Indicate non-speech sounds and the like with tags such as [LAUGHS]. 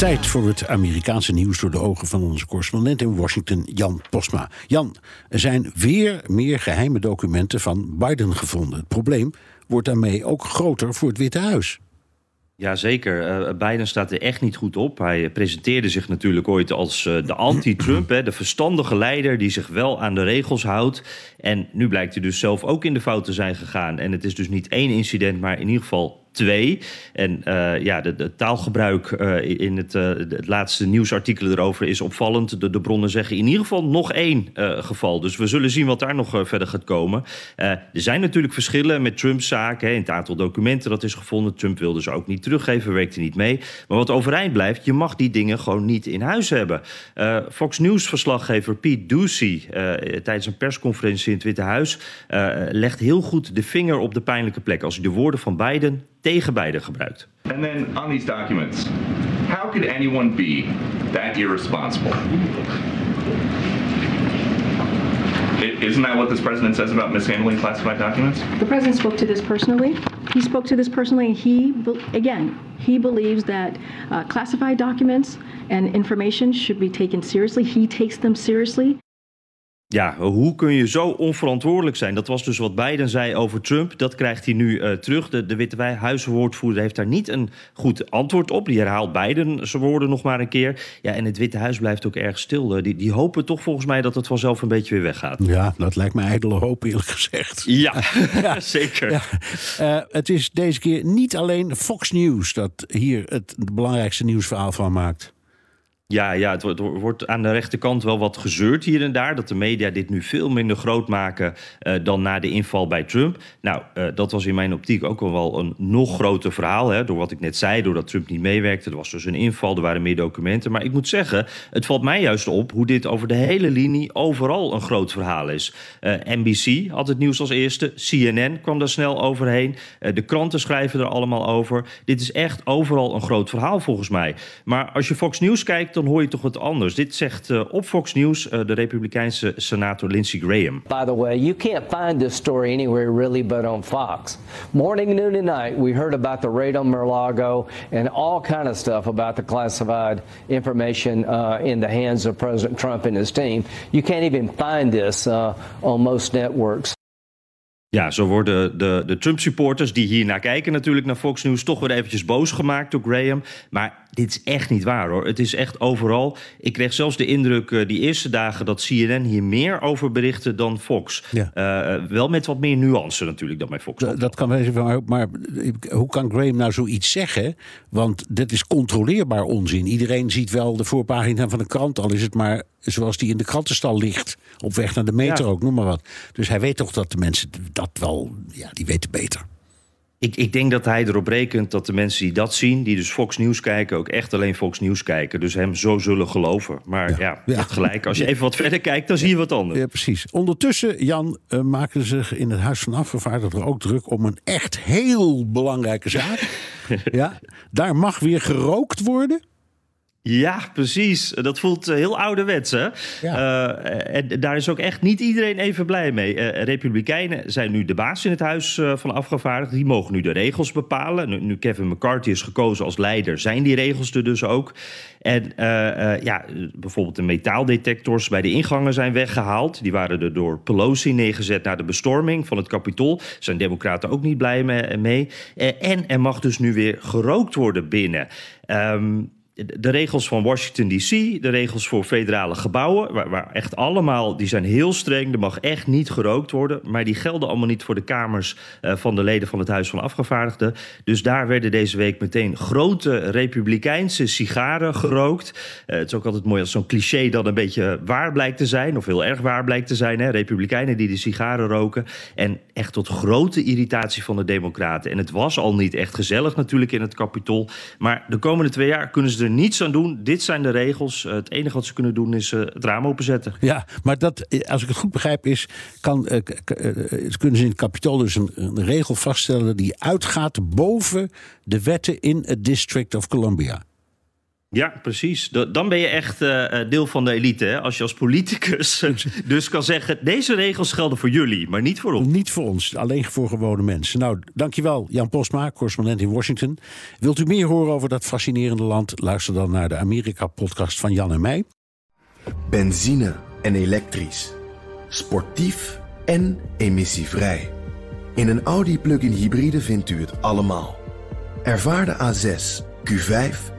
Tijd voor het Amerikaanse nieuws door de ogen van onze correspondent in Washington, Jan Postma. Jan, er zijn weer meer geheime documenten van Biden gevonden. Het probleem wordt daarmee ook groter voor het Witte Huis. Jazeker, uh, Biden staat er echt niet goed op. Hij presenteerde zich natuurlijk ooit als uh, de anti-Trump, de verstandige leider die zich wel aan de regels houdt. En nu blijkt hij dus zelf ook in de fout te zijn gegaan. En het is dus niet één incident, maar in ieder geval twee. En uh, ja, de taalgebruik uh, in het, uh, het, laatste nieuwsartikel erover is opvallend. De, bronnen zeggen in ieder geval nog één geval. Dus we zullen zien wat daar nog verder gaat komen. er zijn natuurlijk verschillen met Trumps zaken. Hè, het aantal documenten dat is gevonden. Trump wilde ze ook niet teruggeven, werkte niet mee. Maar wat overeind blijft, je mag die dingen gewoon niet in huis hebben. Fox News-verslaggever Pete Ducey tijdens een persconferentie in het Witte Huis legt heel goed de vinger op de pijnlijke plek. Als hij de woorden van Biden tegen Biden gebruikt. And then on these documents, how could anyone be that irresponsible? Isn't that what this president says about mishandling classified documents? The president spoke to this personally. He spoke to this personally. He, again, he believes that uh, classified documents and information should be taken seriously. He takes them seriously. Ja, hoe kun je zo onverantwoordelijk zijn? Dat was dus wat Biden zei over Trump. Dat krijgt hij nu uh, terug. De, de Witte Huiswoordvoerder heeft daar niet een goed antwoord op. Die herhaalt Biden zijn woorden nog maar een keer. Ja, en het Witte Huis blijft ook erg stil. Die, die hopen toch volgens mij dat het vanzelf een beetje weer weggaat. Ja, dat lijkt me ijdele hoop eerlijk gezegd. Ja, [LAUGHS] ja. [LAUGHS] zeker. Ja. Uh, het is deze keer niet alleen Fox News dat hier het belangrijkste nieuwsverhaal van maakt. Ja, ja, het wordt aan de rechterkant wel wat gezeurd hier en daar. Dat de media dit nu veel minder groot maken uh, dan na de inval bij Trump. Nou, uh, dat was in mijn optiek ook wel een nog groter verhaal. Hè, door wat ik net zei, doordat Trump niet meewerkte. Er was dus een inval, er waren meer documenten. Maar ik moet zeggen, het valt mij juist op hoe dit over de hele linie overal een groot verhaal is. Uh, NBC had het nieuws als eerste. CNN kwam daar snel overheen. de kranten schrijven er allemaal over. Dit is echt overal een groot verhaal volgens mij. Maar als je Fox News kijkt dan hoor je toch wat anders. Dit zegt uh, op Fox News uh, de Republikeinse senator Lindsey Graham. By the way, you can't find this story anywhere really but on Fox. Morning, noon and night, we heard about the raid on Mar-a-Lago and all kind of stuff about the classified information uh, in the hands of President Trump and his team. You can't even find this on most networks. Ja, zo worden de, de Trump-supporters die hier naar kijken, natuurlijk naar Fox News, toch weer eventjes boos gemaakt door Graham. Maar dit is echt niet waar hoor. Het is echt overal. Ik kreeg zelfs de indruk uh, die eerste dagen dat CNN hier meer over berichtte dan Fox. Ja. Uh, wel met wat meer nuance natuurlijk dan bij Fox. Dat kan wel even, maar, maar hoe kan Graham nou zoiets zeggen? Want dit is controleerbaar onzin. Iedereen ziet wel de voorpagina van de krant, al is het maar zoals die in de krantenstal ligt. Op weg naar de meter ja. ook, noem maar wat. Dus hij weet toch dat de mensen dat wel, ja, die weten beter. Ik, ik, denk dat hij erop rekent dat de mensen die dat zien, die dus Fox News kijken, ook echt alleen Fox News kijken. Dus hem zo zullen geloven. Maar ja, ja, ja. gelijk. Als je even wat verder kijkt, dan zie je wat anders. Ja, precies. Ondertussen, Jan, uh, maken zich in het Huis van Afgevaardigden ook druk om een echt heel belangrijke zaak. [LAUGHS] ja, daar mag weer gerookt worden. Ja, precies. Dat voelt heel ouderwets, hè? Ja. Uh, en daar is ook echt niet iedereen even blij mee. Uh, Republikeinen zijn nu de baas in het Huis uh, van Afgevaardigden. Die mogen nu de regels bepalen. Nu, nu, Kevin McCarthy is gekozen als leider, zijn die regels er dus ook. En ja, bijvoorbeeld de metaaldetectors bij de ingangen zijn weggehaald. Die waren er door Pelosi neergezet na de bestorming van het Capitool. Zijn democraten ook niet blij mee. en er mag dus nu weer gerookt worden binnen. Um, de regels van Washington DC, de regels voor federale gebouwen, waar, waar, echt allemaal, die zijn heel streng. Er mag echt niet gerookt worden, maar die gelden allemaal niet voor de kamers uh, van de leden van het Huis van Afgevaardigden. Dus daar werden deze week meteen grote republikeinse sigaren gerookt. Uh, het is ook altijd mooi als zo'n cliché dan een beetje waar blijkt te zijn, of heel erg waar blijkt te zijn. Hè? Republikeinen die de sigaren roken. En echt tot grote irritatie van de Democraten. En het was al niet echt gezellig natuurlijk in het Capitool, maar de komende twee jaar kunnen ze er niets aan doen. Dit zijn de regels. Eh, het enige wat ze kunnen doen is uh, het raam openzetten. Ja, maar dat, als ik het goed begrijp, is, kan, kunnen ze in het kapitool dus een, een, regel vaststellen die uitgaat boven de wetten in het District of Columbia. Ja, precies. Dan ben je echt uh, deel van de elite. Hè? Als je als politicus [LAUGHS] dus kan zeggen... deze regels gelden voor jullie, maar niet voor ons. Niet voor ons, alleen voor gewone mensen. Nou, dankjewel Jan Postma, correspondent in Washington. Wilt u meer horen over dat fascinerende land? Luister dan naar de Amerika-podcast van Jan en mij. Benzine en elektrisch. Sportief en emissievrij. In een Audi plug-in hybride vindt u het allemaal. Ervaar de A6, Q5